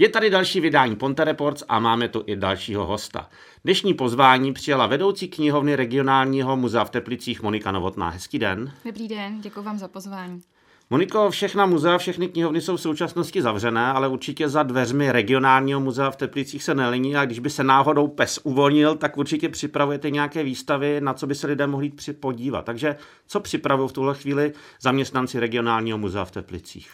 Je tady další vydání Ponte Reports a máme tu i dalšího hosta. Dnešní pozvání přijala vedoucí knihovny regionálního muzea v Teplicích Monika Novotná. Hezký den. Dobrý den, děkuji vám za pozvání. Moniko, všechna muzea, všechny knihovny jsou v současnosti zavřené, ale určitě za dveřmi regionálního muzea v Teplicích se nelení a když by se náhodou pes uvolnil, tak určitě připravujete nějaké výstavy, na co by se lidé mohli podívat. Takže co připravují v tuhle chvíli zaměstnanci regionálního muzea v Teplicích?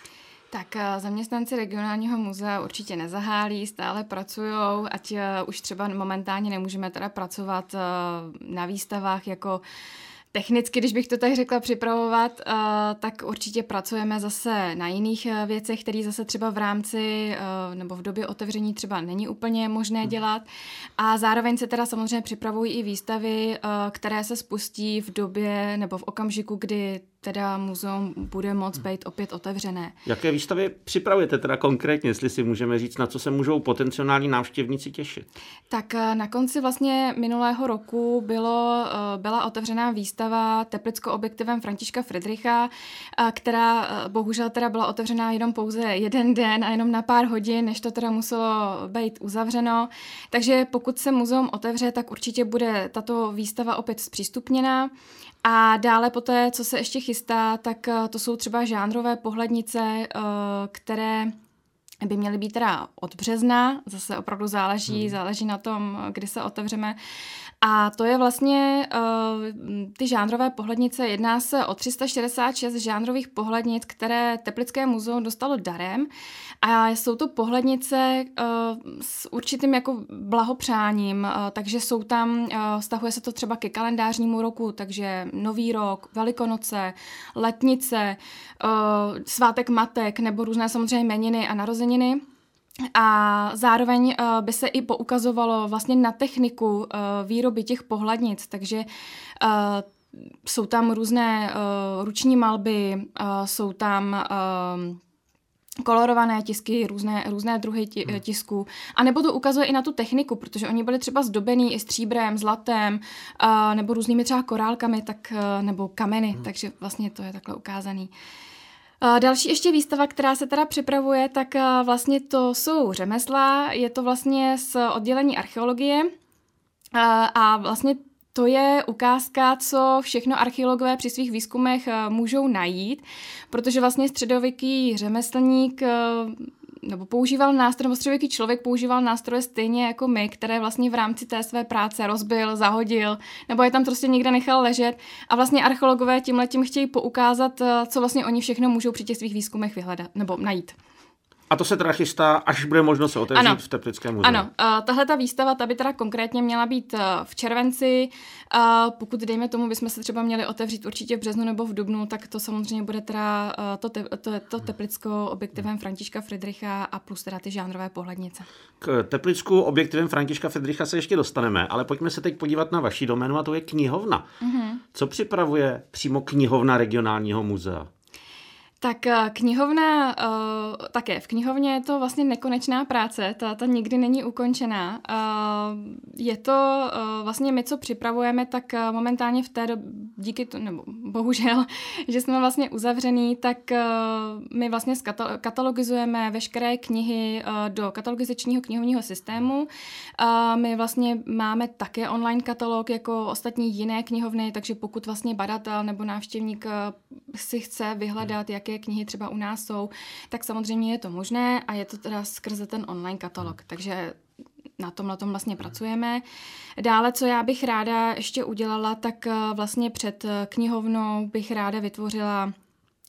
Tak eh, zaměstnanci regionálního muzea určitě nezahálí, stále pracují, ať eh, už třeba momentálně nemůžeme teda pracovat eh, na výstavách jako technicky, když bych to tak řekla, připravovat, tak určitě pracujeme zase na jiných věcech, které zase třeba v rámci nebo v době otevření třeba není úplně možné hmm. dělat. A zároveň se teda samozřejmě připravují i výstavy, které se spustí v době nebo v okamžiku, kdy teda muzeum bude moct být opět otevřené. Jaké výstavy připravujete teda konkrétně, jestli si můžeme říct, na co se můžou potenciální návštěvníci těšit? Tak na konci vlastně minulého roku bylo, byla otevřená výstava Teplicko objektivem Františka Friedricha, která bohužel teda byla otevřená jenom pouze jeden den a jenom na pár hodin, než to teda muselo být uzavřeno. Takže pokud se muzeum otevře, tak určitě bude tato výstava opět zpřístupněna. A dále poté, co se ještě chystá, tak to jsou třeba žánrové pohlednice, které by měly být teda od března, zase opravdu záleží, hmm. záleží na tom, kdy se otevřeme. A to je vlastně uh, ty žánrové pohlednice. Jedná se o 366 žánrových pohlednic, které Teplické muzeum dostalo darem. A jsou to pohlednice uh, s určitým jako blahopřáním, uh, takže jsou tam, uh, stahuje se to třeba ke kalendářnímu roku, takže Nový rok, Velikonoce, Letnice, uh, Svátek matek nebo různé samozřejmě jmeniny a narozeniny. A zároveň uh, by se i poukazovalo vlastně na techniku uh, výroby těch pohladnic, takže uh, jsou tam různé uh, ruční malby, uh, jsou tam uh, kolorované tisky, různé, různé druhy hmm. tisků. A nebo to ukazuje i na tu techniku, protože oni byli třeba zdobený i stříbrem, zlatem, uh, nebo různými třeba korálkami, tak, uh, nebo kameny, hmm. takže vlastně to je takhle ukázaný. Uh, další ještě výstava, která se teda připravuje, tak vlastně to jsou řemesla, je to vlastně z oddělení archeologie. A vlastně to je ukázka, co všechno archeologové při svých výzkumech můžou najít, protože vlastně středověký řemeslník nebo používal nástroje, nebo středověký člověk používal nástroje stejně jako my, které vlastně v rámci té své práce rozbil, zahodil, nebo je tam prostě někde nechal ležet. A vlastně archeologové tímhle tím chtějí poukázat, eh, co vlastně oni všechno můžou při těch svých výzkumech vyhledat nebo najít. A to se teda chystá, až bude možno se otevřít ano. v Teplickém muzeu. Ano, uh, tahle ta výstava, ta by teda konkrétně měla být uh, v červenci. Uh, pokud, dejme tomu, bychom se třeba měli otevřít určitě v březnu nebo v dubnu, tak to samozřejmě bude teda uh, to, te, to, to Teplicko objektivem Františka Friedricha a plus teda ty žánrové pohlednice. K Teplicku objektivem Františka Friedricha se ještě dostaneme, ale pojďme se teď podívat na vaši doménu a to je knihovna. Uh-huh. Co připravuje přímo knihovna regionálního muzea? Tak eh, knihovna, uh, také v knihovně je to vlastně nekonečná práce, ta, ta nikdy není ukončená. Uh, je to uh, vlastně my, co připravujeme, tak uh, momentálně v té době, díky to, nebo bohužel, že jsme vlastně uzavřený, tak uh, my vlastně katalogizujeme veškeré knihy uh, do katalogizačního knihovního systému. Uh, my vlastně máme také online katalog jako ostatní jiné knihovny, takže pokud vlastně badatel nebo návštěvník uh, si chce vyhledat, jaké knihy třeba u nás jsou, tak samozřejmě je to možné a je to teda skrze ten online katalog. Takže na tom, na tom vlastně pracujeme. Dále, co já bych ráda ještě udělala, tak eh, vlastně před eh, knihovnou bych ráda vytvořila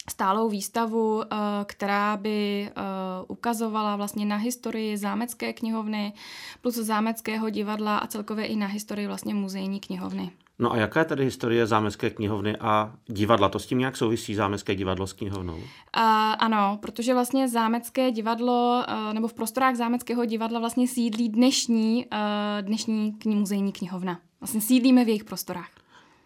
stálou výstavu, eh, která by ukazovala vlastně na historii zámecké knihovny plus zámeckého divadla a celkově i na historii vlastně muzejní knihovny. No a jaká je tady historie zámecké knihovny a divadla? To s tím nějak souvisí zámecké divadlo s knihovnou? Uh, ano, protože vlastně zámecké divadlo, uh, nebo v prostorách zámeckého divadla vlastně sídlí dnešní, uh, dnešní kni- muzejní knihovna. Vlastně sídlíme v jejich prostorách.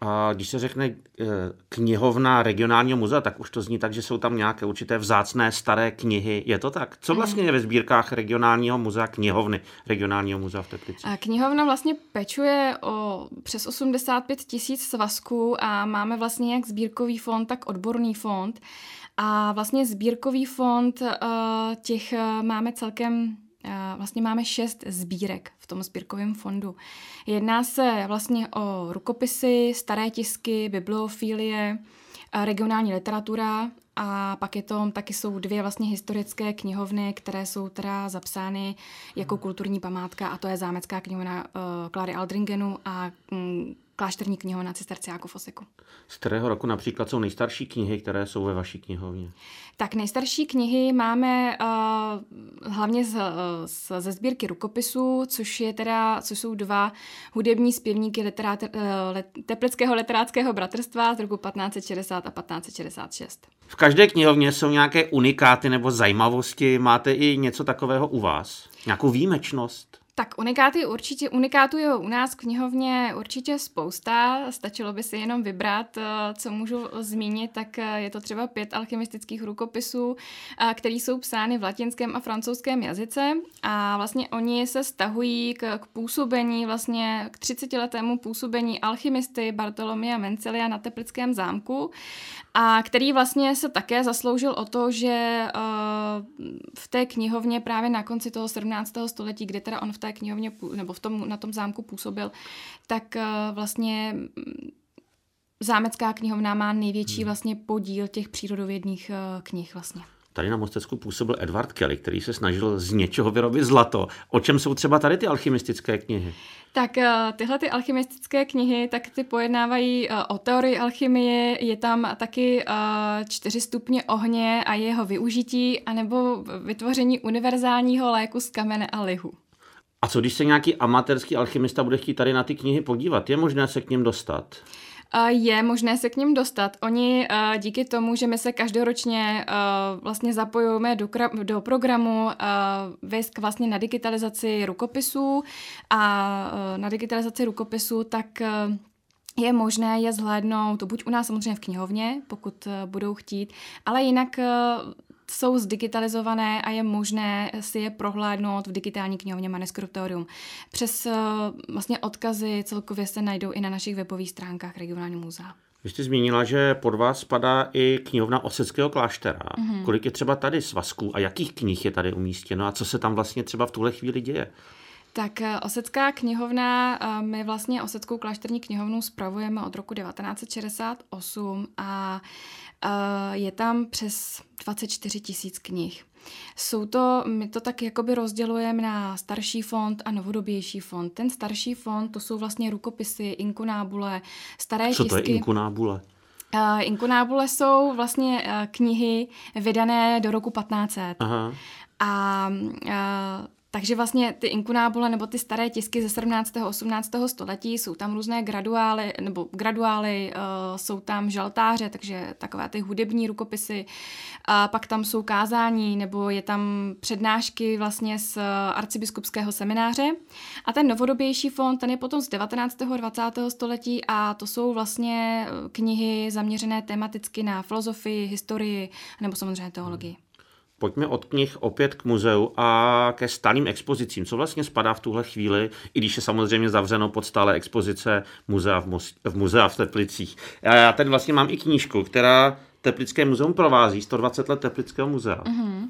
A když se řekne eh, knihovna regionálního muzea, tak už to zní tak, že jsou tam nějaké určité vzácné staré knihy. Je to tak? Co vlastně je ve sbírkách regionálního muzea, knihovny regionálního muzea v Teplici? A knihovna vlastně pečuje o přes 85 tisíc svazků a máme vlastně jak sbírkový fond, tak odborný fond. A vlastně sbírkový fond eh, těch eh, máme celkem vlastně máme šest sbírek v tom sbírkovém fondu. Jedná se vlastně o rukopisy, staré tisky, bibliofílie, regionální literatura a pak je to, taky jsou dvě vlastně historické knihovny, které jsou teda zapsány jako kulturní památka a to je zámecká knihovna uh, Klary Aldringenu a um, klášterní knihovna Cisterciáku v Oseku. Z kterého roku například jsou nejstarší knihy, které jsou ve vaší knihovně? Tak nejstarší knihy máme uh, hlavně z, z, ze sbírky rukopisů, což je teda, což jsou dva hudební zpěvníky literát, uh, let, Teplického literátského bratrstva z roku 1560 a 1566. V každé knihovně jsou nějaké unikáty nebo zajímavosti. Máte i něco takového u vás? Nějakou výjimečnost? Tak unikáty určitě, unikátů je u nás knihovně určitě spousta, stačilo by si jenom vybrat, eh, co můžu zmínit, tak eh, je to třeba pět alchymistických rukopisů, eh, které jsou psány v latinském a francouzském jazyce a vlastně oni se stahují k, k působení, vlastně k 30 letému působení alchymisty Bartolomia Mencelia na Teplickém zámku a který vlastně se také zasloužil o to, že v té knihovně právě na konci toho 17. století, kde teda on v té knihovně nebo v tom, na tom zámku působil, tak eh, vlastně mm, zámecká knihovna má největší hmm. vlastně podíl těch přírodovědných eh, knih vlastně. Tady na Mostecku působil Edward Kelly, který se snažil z něčeho vyrobit zlato. O čem jsou třeba tady ty alchymistické knihy? Tak eh, tyhle ty alchymistické knihy, tak ty pojednávají o teorii alchymie, je tam taky čtyři stupně ohně a jeho využití, anebo vytvoření univerzálního léku z kamene a lihu. A co když se nějaký amatérský alchymista bude chtít tady na ty knihy podívat? Je možné se k ním dostat? Je možné se k ním dostat. Oni díky tomu, že my se každoročně vlastně zapojujeme do, do programu VISK vlastně na digitalizaci rukopisů a na digitalizaci rukopisů, tak je možné je zhlédnout buď u nás samozřejmě v knihovně, pokud budou chtít, ale jinak jsou zdigitalizované a je možné si je prohlédnout v digitální knihovně Manuscriptorium. Přes eh, vlastně odkazy celkově se najdou i na našich webových stránkách regionálního muzea. Vy jste zmínila, že pod vás spadá i knihovna Oseckého kláštera. Mm-hmm. Kolik je třeba tady svazků a jakých knih je tady umístěno a co se tam vlastně třeba v tuhle chvíli děje? Tak eh, Osecká knihovna, eh, my vlastně Oseckou klášterní knihovnu spravujeme od roku 1968 a je tam přes 24 tisíc knih. Jsou to, my to tak jakoby rozdělujeme na starší fond a novodobější fond. Ten starší fond, to jsou vlastně rukopisy, inkunábule, staré Co tisky. Co to je inkunábule? Uh, inkunábule jsou vlastně uh, knihy vydané do roku 1500. Aha. A uh, takže vlastně ty inkunábule nebo ty staré tisky ze 17. a 18. století jsou tam různé graduály, nebo graduály, uh, jsou tam žaltáře, takže takové ty hudební rukopisy, a pak tam jsou kázání, nebo je tam přednášky vlastně z arcibiskupského semináře. A ten novodobější fond, ten je potom z 19. a 20. století a to jsou vlastně eh, knihy zaměřené tematicky na filozofii, historii nebo samozřejmě teologii. Pojďme od knih opět k muzeu a ke stálým expozicím. Co vlastně spadá v tuhle chvíli, i když je samozřejmě zavřeno pod stále expozice muzea v, Mos- v muzea v Teplicích. Já tady vlastně mám i knížku, která Teplické muzeum provází, 120 let Teplického muzea. Mm-hmm.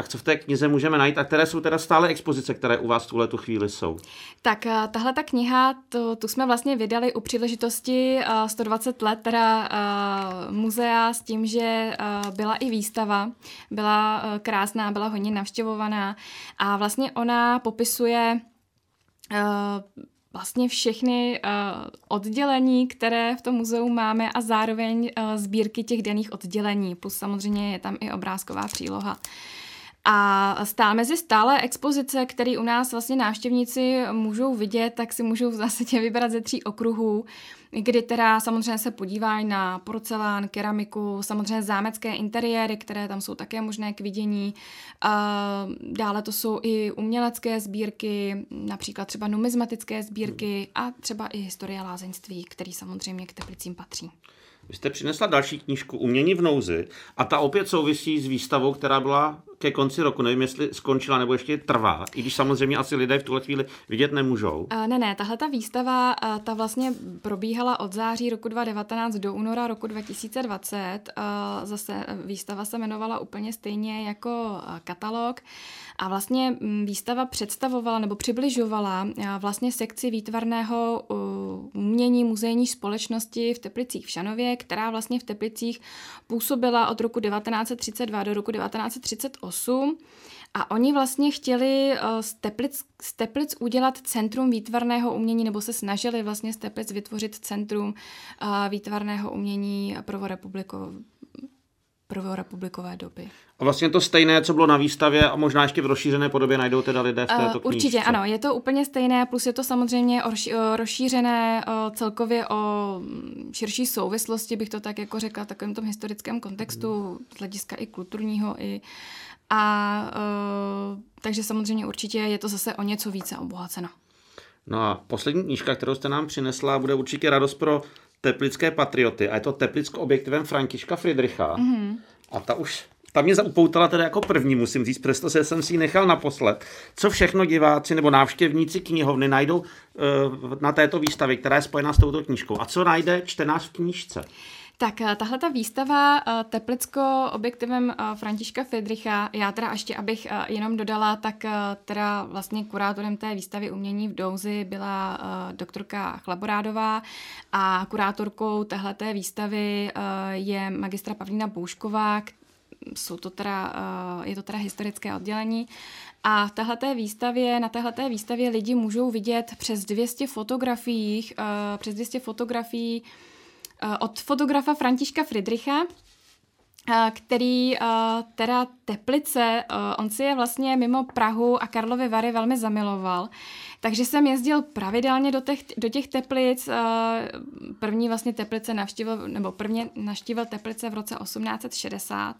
Tak co v té knize můžeme najít a které jsou teda stále expozice, které u vás v tuhle tu chvíli jsou? Tak eh, tahle ta kniha, to, tu jsme vlastně vydali u příležitosti 120 eh, let teda uh, muzea s tím, že uh, byla i výstava, byla uh, krásná, byla hodně navštěvovaná a vlastně ona popisuje uh, vlastně všechny uh, oddělení, které v tom muzeu máme a zároveň uh, sbírky těch daných oddělení, plus samozřejmě je tam i obrázková příloha. A stál mezi stále expozice, které u nás vlastně návštěvníci můžou vidět, tak si můžou v zásadě vybrat ze tří okruhů, kdy teda samozřejmě se podívají na porcelán, keramiku, samozřejmě zámecké interiéry, které tam jsou také možné k vidění. Dále to jsou i umělecké sbírky, například třeba numizmatické sbírky a třeba i historie lázeňství, který samozřejmě k Teplicím patří. Vy jste přinesla další knížku Umění v nouzi a ta opět souvisí s výstavou, která byla ke konci roku, nevím, jestli skončila nebo ještě trvá, i když samozřejmě asi lidé v tuhle chvíli vidět nemůžou. Uh, ne, ne, tahle ta výstava, ta vlastně probíhala od září roku 2019 do února roku 2020. Uh, zase výstava se jmenovala úplně stejně jako katalog. A vlastně výstava představovala nebo přibližovala vlastně sekci výtvarného umění muzejní společnosti v Teplicích v Šanově, která vlastně v Teplicích působila od roku 1932 do roku 1938. A oni vlastně chtěli eh, z Teplic, z Teplic udělat centrum výtvarného umění, nebo se snažili vlastně z Teplic vytvořit centrum eh, výtvarného umění prvorepubliko, prvorepublikové doby. A vlastně to stejné, co bylo na výstavě a možná ještě v rozšířené podobě najdou teda lidé v této knížce. Určitě ano, je to úplně stejné, plus je to samozřejmě rozšířené celkově o mm, širší souvislosti, bych to tak jako řekla, v takovém tom historickém kontextu, z hlediska i kulturního, i a uh, takže samozřejmě určitě je to zase o něco více obohaceno. No a poslední knížka, kterou jste nám přinesla, bude určitě radost pro teplické patrioty. A je to Teplicko objektivem Františka Friedricha. Mm-hmm. A ta už ta mě zaupoutala teda jako první, musím říct, přesto jsem si ji nechal naposled. Co všechno diváci nebo návštěvníci knihovny najdou uh, na této výstavě, která je spojená s touto knížkou? A co najde čtenář v knížce? Tak eh, tahle ta výstava eh, Teplicko objektivem eh, Františka Friedricha, já teda ještě abych jenom dodala, tak teda vlastně kurátorem té výstavy umění v Douzi byla doktorka Chlaborádová a kurátorkou téhleté výstavy je magistra Pavlína Boušková, jsou to teda, je to teda historické oddělení. A v téhleté výstavě, na téhleté výstavě lidi můžou vidět přes 200 fotografií, přes 200 fotografií od fotografa Františka Friedricha, eh, který uh, teda Teplice, on si je vlastně mimo Prahu a Karlovy Vary velmi zamiloval. Takže jsem jezdil pravidelně do těch, do těch Teplic. První vlastně Teplice navštívil, nebo prvně navštívil Teplice v roce 1860.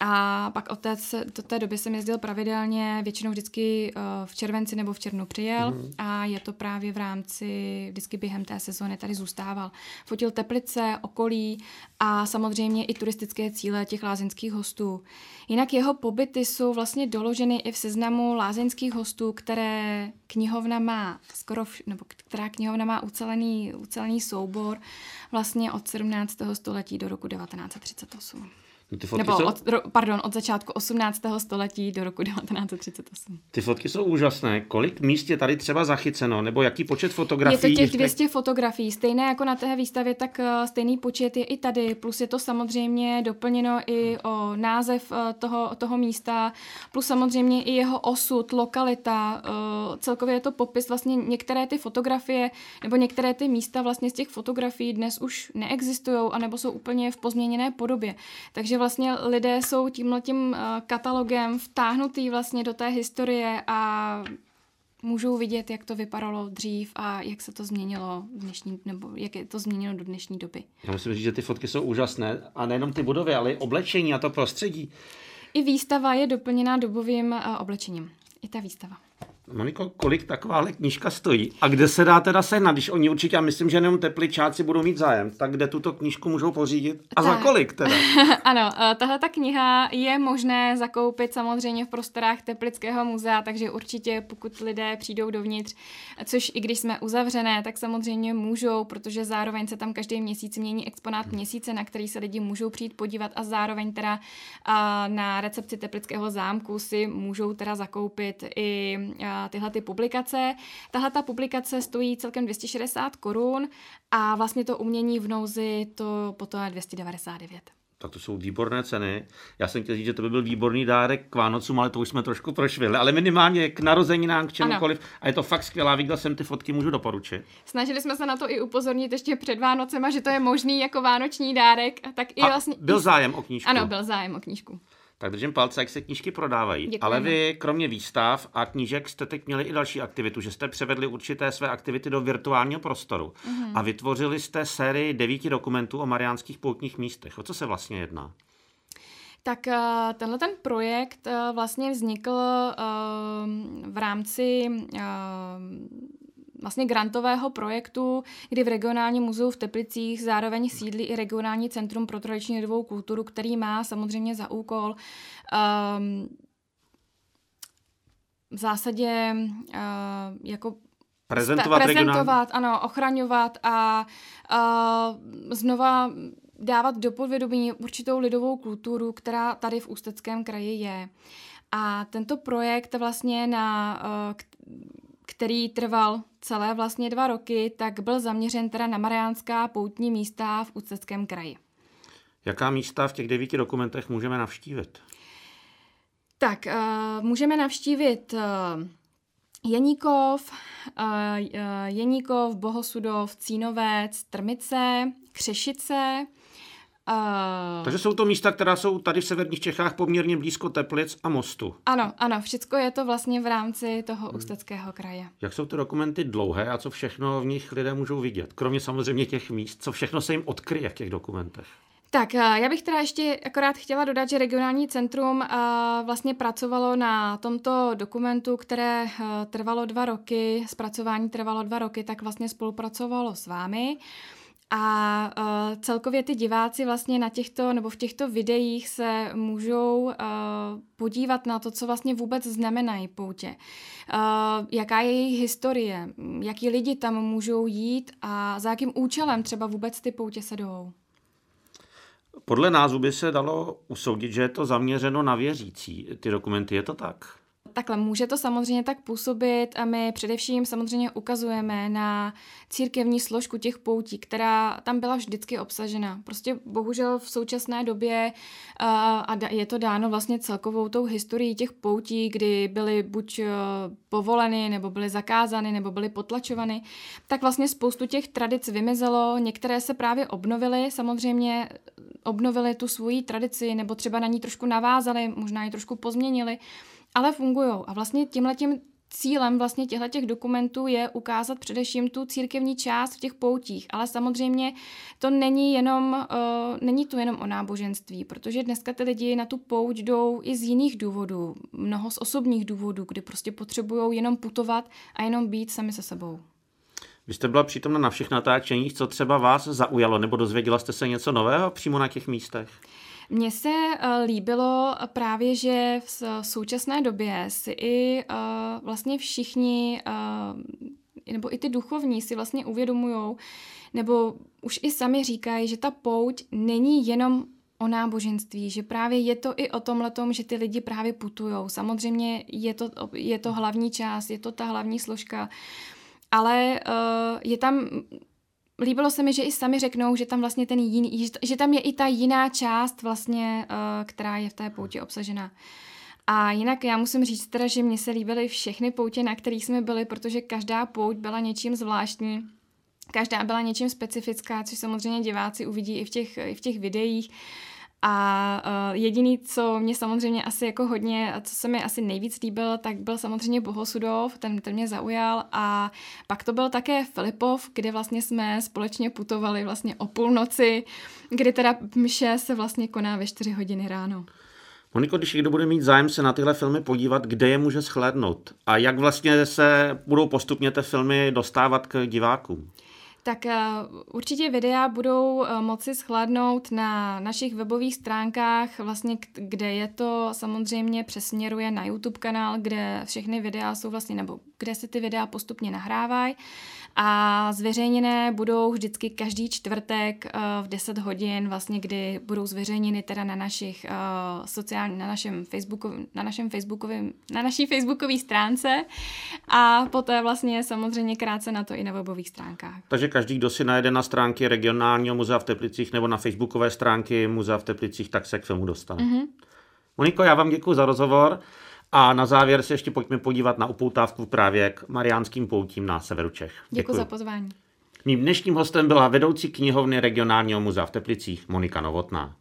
A pak od té, do té doby jsem jezdil pravidelně, většinou vždycky uh, v červenci nebo v červnu přijel mm. a je to právě v rámci, vždycky během té sezóny tady zůstával. Fotil Teplice, okolí a samozřejmě i turistické cíle těch lázeňských hostů. Jinak jeho pobyty jsou vlastně doloženy i v seznamu lázeňských hostů, které knihovna má skoro, vš- nebo která knihovna má ucelený, ucelený soubor vlastně od 17. století do roku 1938. Ty fotky Nebo jsou... od, pardon, od začátku 18. století do roku 1938. Ty fotky jsou úžasné. Kolik míst je tady třeba zachyceno? Nebo jaký počet fotografií? Je to těch 200 fotografií. Stejné jako na té výstavě, tak eh, stejný počet je i tady. Plus je to samozřejmě doplněno i o název eh, toho, toho místa, plus samozřejmě i jeho osud, lokalita. Eh, celkově je to popis. Vlastně některé ty fotografie nebo některé ty místa vlastně z těch fotografií dnes už neexistují, anebo jsou úplně v pozměněné podobě. Takže vlastně lidé jsou tímhle tím eh, katalogem vtáhnutý vlastně do té historie a můžou vidět, jak to vypadalo dřív a jak se to změnilo v dnešní, nebo jak je to změnilo do dnešní doby. Já musím říct, že ty fotky jsou úžasné a nejenom ty budovy, ale i oblečení a to prostředí. I výstava je doplněná dobovým uh, oblečením. I ta výstava. Moniko, kolik taková knížka stojí? A kde se dá teda sehnat? Když oni určitě, já myslím, že jenom tepličáci budou mít zájem, tak kde tuto knížku můžou pořídit? A tak. za kolik teda? ano, eh, tahle ta kniha je možné zakoupit samozřejmě v prostorách Teplického muzea, takže určitě pokud lidé přijdou dovnitř, což i když jsme uzavřené, tak samozřejmě můžou, protože zároveň se tam každý měsíc mění exponát měsíce, na který se lidi můžou přijít podívat a zároveň teda na recepci Teplického zámku si můžou teda zakoupit i tyhle ty publikace. Tahle ta publikace stojí celkem 260 korun a vlastně to umění v nouzi to potom je 299 tak to jsou výborné ceny. Já jsem chtěl říct, že to by byl výborný dárek k Vánocům, ale to už jsme trošku prošvili. Ale minimálně k narozeninám, k čemukoliv. Ano. A je to fakt skvělá, viděl jsem ty fotky, můžu doporučit. Snažili jsme se na to i upozornit ještě před Vánocema, že to je možný jako vánoční dárek. Tak i a vlastně... byl zájem o knížku. Ano, byl zájem o knížku. Tak držím palce, jak se knížky prodávají. Děkujeme. Ale vy, kromě výstav a knížek, jste teď měli i další aktivitu, že jste převedli určité své aktivity do virtuálního prostoru mm-hmm. a vytvořili jste sérii devíti dokumentů o mariánských poutních místech. O co se vlastně jedná? Tak eh, tenhle ten projekt eh, vlastně vznikl eh, v rámci vlastně grantového projektu, kdy v regionálním muzeu v Teplicích zároveň sídlí i regionální centrum pro tradiční lidovou kulturu, který má samozřejmě za úkol um, v zásadě uh, jako prezentovat, prezentovat ano, ochraňovat a uh, znova dávat do podvědomí určitou lidovou kulturu, která tady v Ústeckém kraji je. A tento projekt vlastně na, uh, který trval celé vlastně dva roky, tak byl zaměřen teda na mariánská poutní místa v Ústeckém kraji. Jaká místa v těch devíti dokumentech můžeme navštívit? Tak, uh, můžeme navštívit uh, Jeníkov, uh, Jeníkov, Bohosudov, Cínovec, Trmice, Křešice. Uh, Takže jsou to místa, která jsou tady v severních Čechách poměrně blízko Teplic a Mostu. Ano, ano, všechno je to vlastně v rámci toho hmm. Ústeckého kraje. Jak jsou ty dokumenty dlouhé a co všechno v nich lidé můžou vidět? Kromě samozřejmě těch míst, co všechno se jim odkryje v těch dokumentech? Tak eh, já bych teda ještě akorát chtěla dodat, že regionální centrum eh, vlastně pracovalo na tomto dokumentu, které trvalo dva roky, zpracování trvalo dva roky, tak vlastně spolupracovalo s vámi. A uh, celkově ty diváci vlastně na těchto nebo v těchto videích se můžou uh, podívat na to, co vlastně vůbec znamenají poutě. Uh, jaká je jejich historie, jaký lidi tam můžou jít a za jakým účelem třeba vůbec ty poutě se jdou. Podle názvu by se dalo usoudit, že je to zaměřeno na věřící. Ty dokumenty, je to tak? Takhle může to samozřejmě tak působit a my především samozřejmě ukazujeme na církevní složku těch poutí, která tam byla vždycky obsažena. Prostě bohužel v současné době a je to dáno vlastně celkovou tou historií těch poutí, kdy byly buď povoleny, nebo byly zakázány, nebo byly potlačovány, tak vlastně spoustu těch tradic vymizelo, některé se právě obnovily, samozřejmě obnovili tu svoji tradici, nebo třeba na ní trošku navázali, možná ji trošku pozměnili, ale fungují. A vlastně tímhletím cílem vlastně těchto těch dokumentů je ukázat především tu církevní část v těch poutích, ale samozřejmě to není jenom, uh, není to jenom o náboženství, protože dneska ty lidi na tu pouť jdou i z jiných důvodů, mnoho z osobních důvodů, kdy prostě potřebují jenom putovat a jenom být sami se sebou. Vy jste byla přítomna na všech natáčeních, co třeba vás zaujalo, nebo dozvěděla jste se něco nového přímo na těch místech? Mně se uh, líbilo právě, že v současné době si i uh, vlastně všichni, uh, nebo i ty duchovní si vlastně uvědomují, nebo už i sami říkají, že ta pouť není jenom o náboženství, že právě je to i o tom letom, že ty lidi právě putujou. Samozřejmě je to, je to hlavní část, je to ta hlavní složka, ale uh, je tam líbilo se mi, že i sami řeknou, že tam vlastně ten jiný, že tam je i ta jiná část vlastně, uh, která je v té pouti obsažena. A jinak já musím říct teda, že mně se líbily všechny poutě, na kterých jsme byli, protože každá pouť byla něčím zvláštní. Každá byla něčím specifická, což samozřejmě diváci uvidí i v těch, i v těch videích. A uh, jediný, co mě samozřejmě asi jako hodně, co se mi asi nejvíc líbil, tak byl samozřejmě Bohosudov, ten, ten mě zaujal a pak to byl také Filipov, kde vlastně jsme společně putovali vlastně o půlnoci, kdy teda mše se vlastně koná ve 4 hodiny ráno. Moniko, když někdo bude mít zájem se na tyhle filmy podívat, kde je může shlédnout? A jak vlastně se budou postupně ty filmy dostávat k divákům? Tak uh, určitě videa budou uh, moci schladnout na našich webových stránkách, vlastně kde je to samozřejmě přesměruje na YouTube kanál, kde všechny videa jsou vlastně, nebo kde se ty videa postupně nahrávají a zveřejněné budou vždycky každý čtvrtek uh, v 10 hodin, vlastně kdy budou zveřejněny teda na našich uh, sociální, na našem Facebooku, na našem Facebookovém, na naší Facebookové stránce a poté vlastně samozřejmě krátce na to i na webových stránkách. Takže každý, kdo si najde na stránky regionálního muzea v Teplicích nebo na facebookové stránky muzea v Teplicích, tak se k tomu dostane. Mm-hmm. Moniko, já vám děkuji za rozhovor. A na závěr se ještě pojďme podívat na upoutávku právě k Mariánským poutím na severu Čech. Děkuji za pozvání. Mým dnešním hostem byla vedoucí knihovny regionálního muzea v Teplicích Monika Novotná.